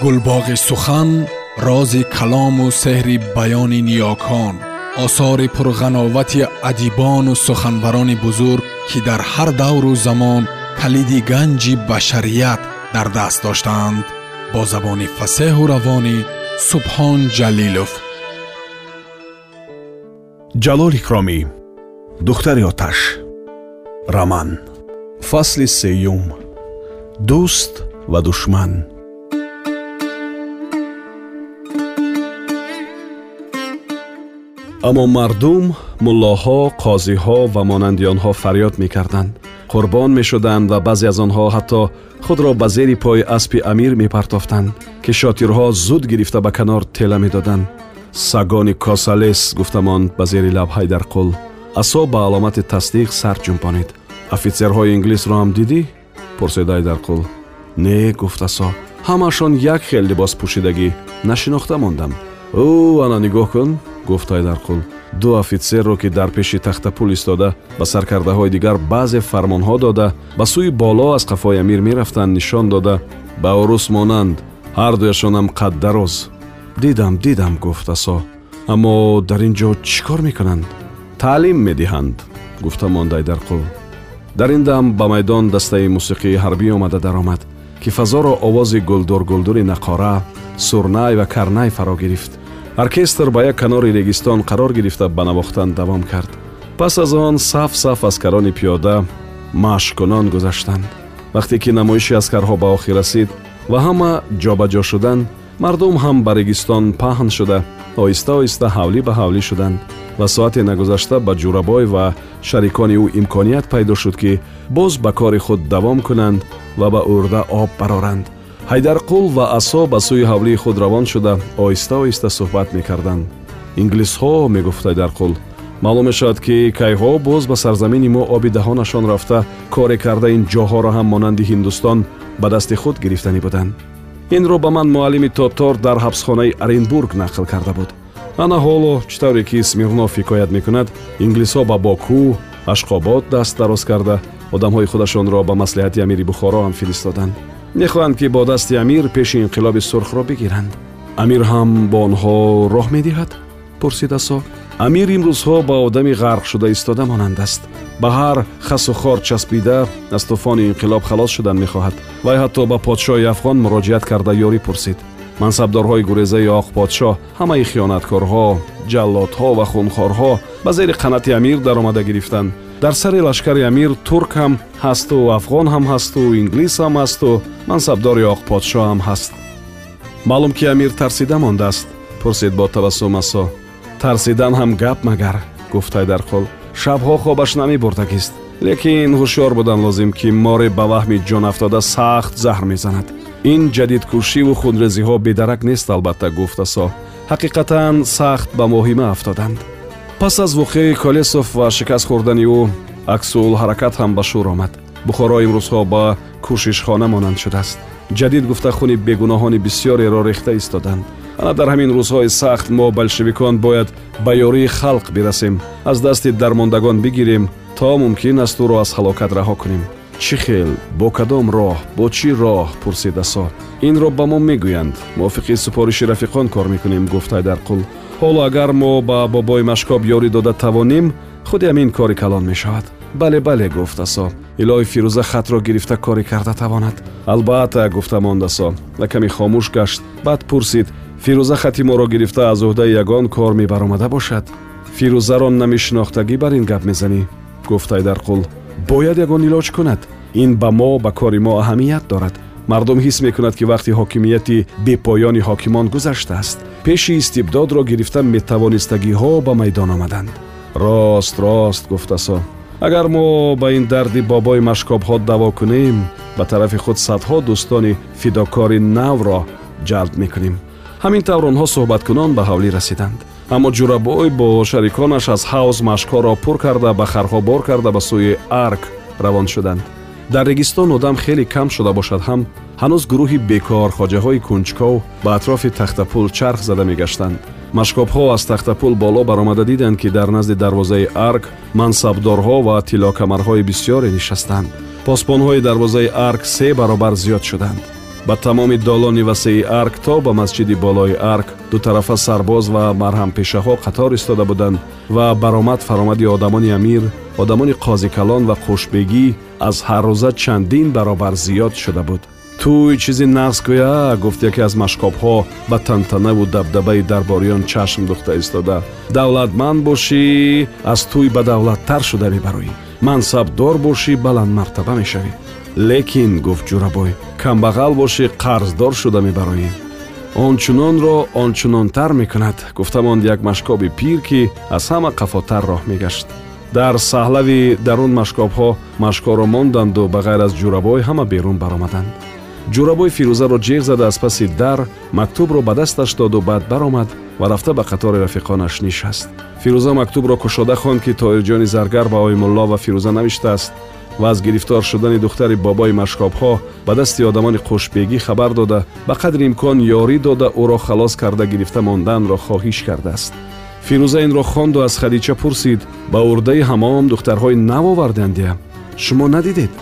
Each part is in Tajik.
гулбоғи сухан рози калому сеҳри баёни ниёкон осори пурғановати адибону суханбарони бузург ки дар ҳар давру замон калиди ганҷи башарият дар даст доштаанд бо забони фасеҳу равонӣ субҳон ҷалилов ҷалол икромӣ духтари оташ раман фасли сеюм дӯст ва душман аммо мардум муллоҳо қозиҳо ва монанди онҳо фарёд мекарданд қурбон мешуданд ва баъзе аз онҳо ҳатто худро ба зери пои аспи амир мепартофтанд ки шотирҳо зуд гирифта ба канор тела медоданд сагони косалес гуфтамон ба зери лаб ҳайдарқул асо ба аломати тасдиқ сар ҷумпонид офитсерҳои инглисро ҳам дидӣ пурсид ҳайдарқул не гуфт асо ҳамашон як хел либос пӯшидагӣ нашинохта мондам ӯ ана нигоҳ кун гуфт ҳайдарқул ду офитсерро ки дар пеши тахтапул истода ба саркардаҳои дигар баъзе фармонҳо дода ба сӯи боло аз қафои амир мерафтанд нишон дода ба урус монанд ҳардуяшонам қаддароз. Дидам дидам гуфт асо. Аммо дар ин ҷо чӣ кор мекунанд? Таълим медиҳанд гуфта монд айдарқул дар ин дам ба майдон дастаи мусиқии ҳарбӣ омада даромад ки фазоро овози гулдур-гулдури нақора сурнай ва карнай фаро гирифт оркестр ба як канори регистон қарор гирифта ба навохтан давом кард. Пас аз он саф саф аскарони пиёда машқкунон гузаштанд. Вақте ки намоиши аскарҳо ба охир расид ва ҳама ҷобаҷо шуданд мардум ҳам ба регистон паҳн шуда оҳиста оҳиста ҳавлӣ ба ҳавлӣ шуданд ва соате нагузашта ба ҷурабой ва шарикони ӯ имконият пайдо шуд ки боз ба кори худ давом кунанд ва ба урда об бароранд ҳайдарқул ва асо ба сӯи ҳавлии худ равон шуда оҳиста оҳиста суҳбат мекарданд. Инглисҳо мегуфт ҳайдарқул маълум мешавад ки кайҳо боз ба сарзамини мо оби даҳонашон рафта коре карда ин ҷоҳоро ҳам монанди ҳиндустон ба дасти худ гирифтанӣ буданд. Инро ба ман муаллими тотор дар ҳабсхонаи оренбург нақл карда буд. Ана ҳоло чӣ тавре ки смирнов ҳикоят мекунад инглисҳо ба боку ашқобод даст дароз карда. Одамҳои худашонро ба маслиҳати амири бухоро ҳам фиристоданд мехоҳанд ки бо дасти амир пеши инқилоби сурхро бигиранд. Амир ҳам бо онҳо роҳ медиҳад? Пурсид асо амир имрӯзҳо ба одами ғарқшуда истода монанд аст. Ба ҳар хасу хор часпида аз тӯфони инқилоб халос шудан мехоҳад. Вай ҳатто ба подшоҳи афғон муроҷиат карда ёрӣ пурсид. Мансабдорҳои гурезаи оқ подшоҳ ҳамаи хиёнаткорҳо ҷаллодҳо ва хунхорҳо ба зери қанати амир даромада гирифтанд дар сари лашкари амир турк ҳам ҳасту афғон ҳам ҳасту инглис ҳам ҳасту мансабдори оқ подшоҳ ҳам ҳаст. Маълум ки амир тарсида мондааст пурсид бо табассум асо тарсидан ҳам гап магар гуфт ҳайдарқул шабҳо хобаш намебурдагист лекин ҳушёр будан лозим ки море ба ваҳми ҷонафтода сахт заҳр мезанад. Ин ҷадидкушиву хунрезиҳо бедарак нест албатта гуфт асо ҳақиқатан сахт ба моҳима афтоданд пас аз воқеаи колесов ва шикаст хӯрдани ӯ аксулҳаракат ҳам ба шӯр омад. Бухоро имрӯзҳо ба кӯшишхона монанд шудааст. Ҷадид гуфта хуни бегуноҳони бисёреро рехта истоданд. Ана дар ҳамин рӯзҳои сахт мо большевикон бояд ба ёрии халқ бирасем. Аз дасти дармондагон бигирем то мумкин аст ӯро аз ҳалокат раҳо кунем. Чӣ хел? Бо кадом роҳ? Бо чӣ роҳ? пурсид асо инро ба мо мегӯянд. Мувофиқи супориши рафиқон кор мекунем гуфт ҳайдарқул ҳоло агар мо ба бобои машкоб ёрӣ дода тавонем худи ҳамин кори калон мешавад бале бале гуфт асо илоҳи фирӯза хатро гирифта корӣ карда тавонад албатта гуфта монд асо ва каме хомӯш гашт баъд пурсид фирӯза хати моро гирифта аз уҳдаи ягон кор мебаромада бошад фирӯзаро намешинохтагӣ бар ин гап мезанӣ гуфт ҳайдарқул бояд ягон илоҷ кунад ин ба мо ба кори мо аҳамият дорад мардум ҳис мекунад ки вақти ҳокимияти бепоёни ҳокимон гузаштааст. Пеши истибдодро гирифта метавонистагиҳо ба майдон омаданд. Рост рост гуфт асо агар мо ба ин дарди бобои машкобҳо даво кунем ба тарафи худ садҳо дӯстони фидокори навро ҷалб мекунем. Ҳамин тавр онҳо суҳбаткунон ба ҳавлӣ расиданд. Аммо ҷурабой бо шариконаш аз ҳавз машкҳоро пур карда ба харҳо бор карда ба сӯи арк равон шуданд дар регистон одам хеле кам шуда бошад. Ҳам ҳанӯз гурӯҳи бекор хоҷаҳои кунҷков ба атрофи тахтапул чарх зада мегаштанд. Машкобҳо аз тахтапул боло баромада диданд ки дар назди дарвозаи арк мансабдорҳо ва тиллокамарҳои бисёре нишастанд. Посбонҳои дарвозаи арк се баробар зиёд шуданд ба тамоми долони васеи арк то ба масҷиди болои арк дутарафа сарбоз ва марҳампешаҳо қатор истода буданд ва баромад фаромади одамони амир одамони қозикалон ва қушбегӣ аз ҳаррӯза чандин баробар зиёд шуда буд. Туй чизи нағз гӯя! гуфт яке аз машкобҳо ба тантанаву дабдабаи дарбориён чашм духта истода. Давлатманд бошӣ аз туй ба давлаттар шуда мебароӣ. Мансабдор бошӣ баландмартаба мешавӣ лекин гуфт ҷурабой камбағал бошӣ қарздор шуда мебароӣ. Ончунонро ончунонтар мекунад гуфтамонд як машкоби пир ки аз ҳама қафотар роҳ мегашт. Дар саҳлави дарун машкобҳо машкоро монданду ба ғайр аз ҷурабой ҳама берун баромаданд. Ҷурабой фирӯзаро ҷеғ зада аз паси дар мактубро ба дасташ доду баъд баромад ва рафта ба қатори рафиқонаш нишаст. Фирӯза мактубро кушода хонд ки тоирҷони заргар ба оимулло ва фирӯза навиштааст ва аз гирифтор шудани духтари бобои машкобҳо ба дасти одамони хушбегӣ хабар дода ба қадри имкон ёрӣ дода ӯро халос карда гирифта монданро хоҳиш кардааст фирӯза инро хонду аз хадича пурсид ба урдаи ҳамом духтарҳои нав овардандия шумо надидед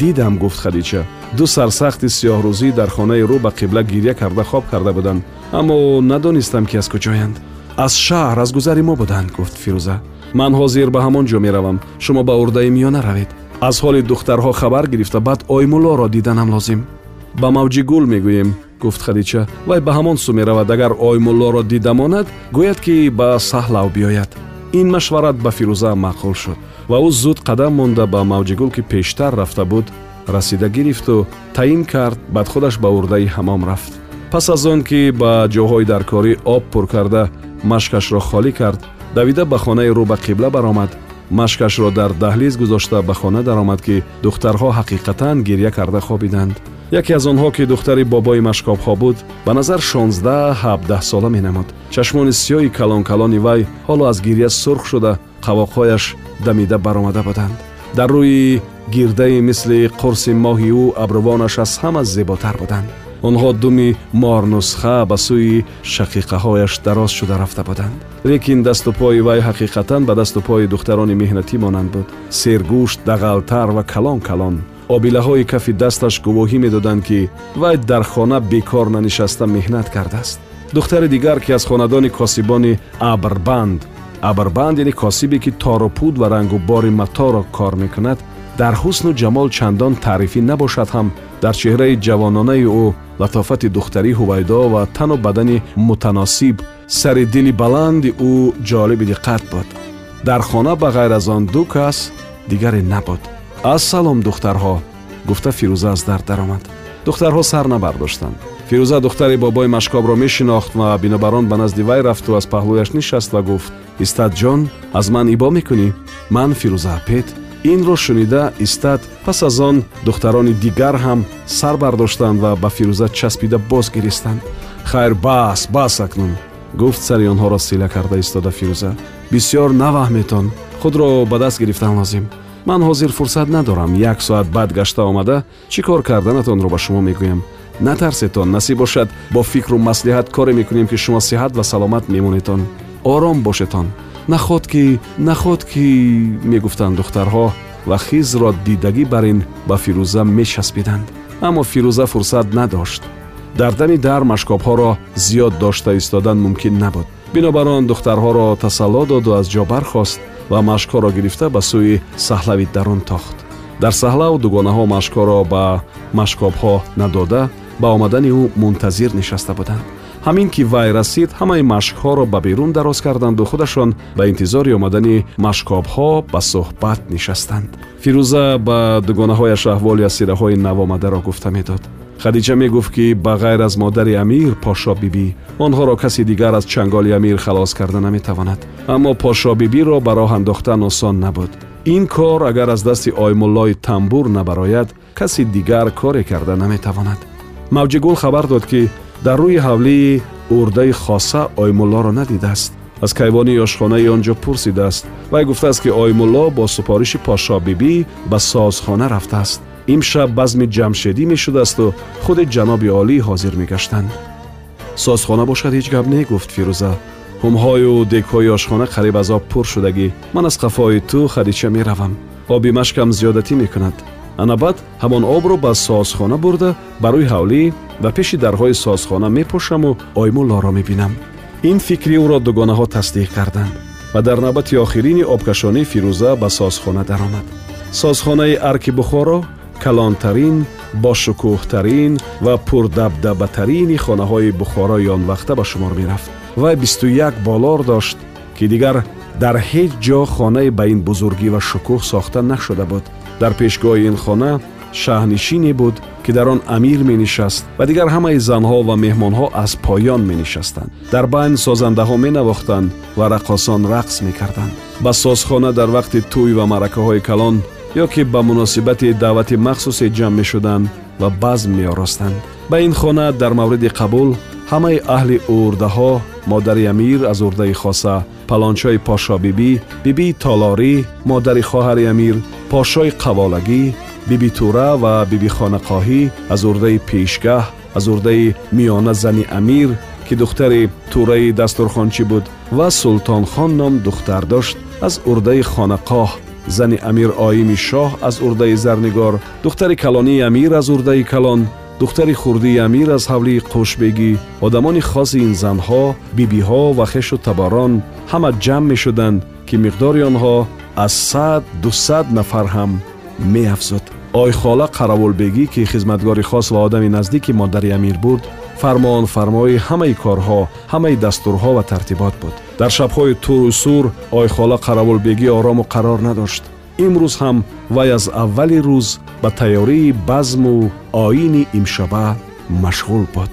дидам гуфт хадича ду сарсахти сиёҳрӯзӣ дар хонаи рӯ ба қибла гирья карда хоб карда буданд аммо надонистам ки аз куҷоянд аз шаҳр аз гузари мо буданд гуфт фирӯза ман ҳозир ба ҳамон ҷо меравам шумо ба урдаи миёна равед аз ҳоли духтарҳо хабар гирифта баъд оймуллоро диданам лозим. Ба мавҷи гул мегӯем гуфт хадича вай ба ҳамон су меравад агар оймуллоро дидамонад гӯяд ки ба саҳлав биёяд. Ин машварат ба фирӯза маъқул шуд ва ӯ зуд қадам монда ба мавҷигул ки пештар рафта буд расида гирифту таъин кард баъд худаш ба урдаи ҳамом рафт. Пас аз он ки ба ҷоҳои даркорӣ об пур карда машкашро холӣ кард давида ба хонаи рӯ ба қибла баромад машкашро дар даҳлиз гузошта ба хона даромад ки духтарҳо ҳақиқатан гирья карда хобиданд. Яке аз онҳо ки духтари бобои машкобҳо буд ба назар шонздаҳ ҳабдаҳ сола менамуд. Чашмони сиёҳи калонкалони вай ҳоло аз гирья сурх шуда қавоқҳояш дамида баромада буданд. Дар рӯи гирдаи мисли қурси моҳи ӯ абрувонаш аз ҳама зеботар буданд онҳо думи морнусха ба сӯи шақиқаҳояш дароз шуда рафта буданд. Лекин дасту пои вай ҳақиқатан ба дасту пои духтарони меҳнатӣ монанд буд. Сергӯшт дағалтар ва калон калон обилаҳои кафи дасташ гувоҳӣ медоданд ки вай дар хона бекор нанишаста меҳнат кардааст. Духтари дигар ки аз хонадони косибони абрбанд. Абрбанд яъне косибе ки торупуд ва рангу бори маторо кор мекунад дар ҳусну ҷамол чандон таърифӣ набошад ҳам дар чеҳраи ҷавононаи ӯ латофати духтарӣ ҳувайдо ва тану бадани мутаносиб сари дили баланди ӯ ҷолиби диққат буд дар хона ба ғайр аз он ду кас дигаре набуд ассалом духтарҳо гуфта фирӯза аз дар даромад духтарҳо сар набардоштанд фирӯза духтари бобои машкобро мешинохт ва бинобар он ба назди вай рафту аз паҳлӯяш нишаст ва гуфт истадҷон аз ман ибо мекунӣ ман фирӯза апет инро шунида истад пас аз он духтарони дигар ҳам сар бардоштанд ва ба фирӯза часпида боз гиристанд хайр бас бас акнун гуфт сари онҳоро сила карда истода фирӯза. Бисьёр наваҳметон худро ба даст гирифтан лозим. Ман ҳозир фурсат надорам як соат баъд гашта омада чӣ кор карданатонро ба шумо мегӯям? Натарсетон насиб бошад бо фикру маслиҳат коре мекунем ки шумо сиҳат ва саломат мемонетон. Ором бошетон наход ки наход ки мегуфтанд духтарҳо ва хизро дидагӣ бар ин ба фирӯза мечаспиданд аммо фирӯза фурсат надошт. Дар дами дар машкобҳоро зиёд дошта истодан мумкин набуд. Бинобар он духтарҳоро тасалло доду аз ҷо бархост ва машкҳоро гирифта ба сӯи саҳлави дарун тохт. Дар саҳлав дугонаҳо машкҳоро ба машкобҳо надода ба омадани ӯ мунтазир нишаста буданд ҳамин ки вай расид ҳамаи машкҳоро ба берун дароз карданду худашон ба интизори омадани машкобҳо ба суҳбат нишастанд фирӯза ба дугонаҳояш аҳволи асираҳои навомадаро гуфта медод хадиҷа мегуфт ки ба ғайр аз модари амир подшо бибӣ онҳоро касе дигар аз чанголи амир халос карда наметавонад аммо подшо бибиро ба роҳ андохтан осон набуд ин кор агар аз дасти оймуллои тамбур набарояд касе дигар коре карда наметавонад мавҷигул хабар дод ки дар рӯи ҳавлии урдаи хоса оймуллоро надидааст аз кайвони ошхонаи он ҷо пурсидааст вай гуфтааст ки оймулло бо супориши подшоҳбибӣ ба созхона рафтааст имшаб базми ҷамшедӣ мешудаасту худи ҷаноби олӣ ҳозир мегаштанд созхона бошад ҳеҷ гап не гуфт фирӯза ҳумҳою дегҳои ошхона қариб аз об пур шудагӣ ман аз қафои ту хадича меравам оби машкам зиёдатӣ мекунад анабад ҳамон обро ба созхона бурда ба рӯи ҳавлӣ ва пеши дарҳои созхона мепошаму оймуллоро мебинам. Ин фикри ӯро дугонаҳо тасдиқ карданд ва дар навбати охирини обкашонӣ фирӯза ба созхона даромад. Созхонаи арки бухоро калонтарин бошукӯҳтарин ва пурдабдабатарини хонаҳои бухорои он вақта ба шумор мерафт вай бисту як болор дошт ки дигар дар ҳеҷ ҷо хонае ба ин бузургӣ ва шукӯҳ сохта нашуда буд дар пешгоҳи ин хона шаҳрнишине буд ки дар он амир менишаст ва дигар ҳамаи занҳо ва меҳмонҳо аз поён менишастанд дар байн созандаҳо менавохтанд ва рақосон рақс мекарданд ба созхона дар вақти тӯй ва маъракаҳои калон ё ки ба муносибати даъвати махсусе ҷамъ мешуданд ва базм меоростанд ба ин хона дар мавриди қабул ҳамаи аҳли урдаҳо модари амир аз урдаи хоса палончои пошобибӣ бибии толорӣ модари хоҳари амир пошои қаволагӣ биби тура ва биби хонақоҳӣ аз урдаи пешгаҳ аз урдаи миёна зани амир ки духтари тураи дастурхончӣ буд ва султонхон ном духтар дошт аз урдаи хонақоҳ зани амир оими шоҳ аз урдаи зарнигор духтари калонии амир аз урдаи калон духтари хурдии амир аз ҳавлии қушбегӣ одамони хоси ин занҳо бибиҳо ва хешу таборон ҳама ҷамъ мешуданд ки миқдори онҳо аз сад дусад нафар ҳам меафзуд ойхола қаравулбегӣ ки хизматгори хос ва одами наздики модари амир буд фармонфармои ҳамаи корҳо ҳамаи дастурҳо ва тартибот буд. Дар шабҳои туру сур ойхола қаравулбегӣ орому қарор надошт. Имрӯз ҳам вай аз аввали рӯз ба тайёрии базму оини имшаба машғул буд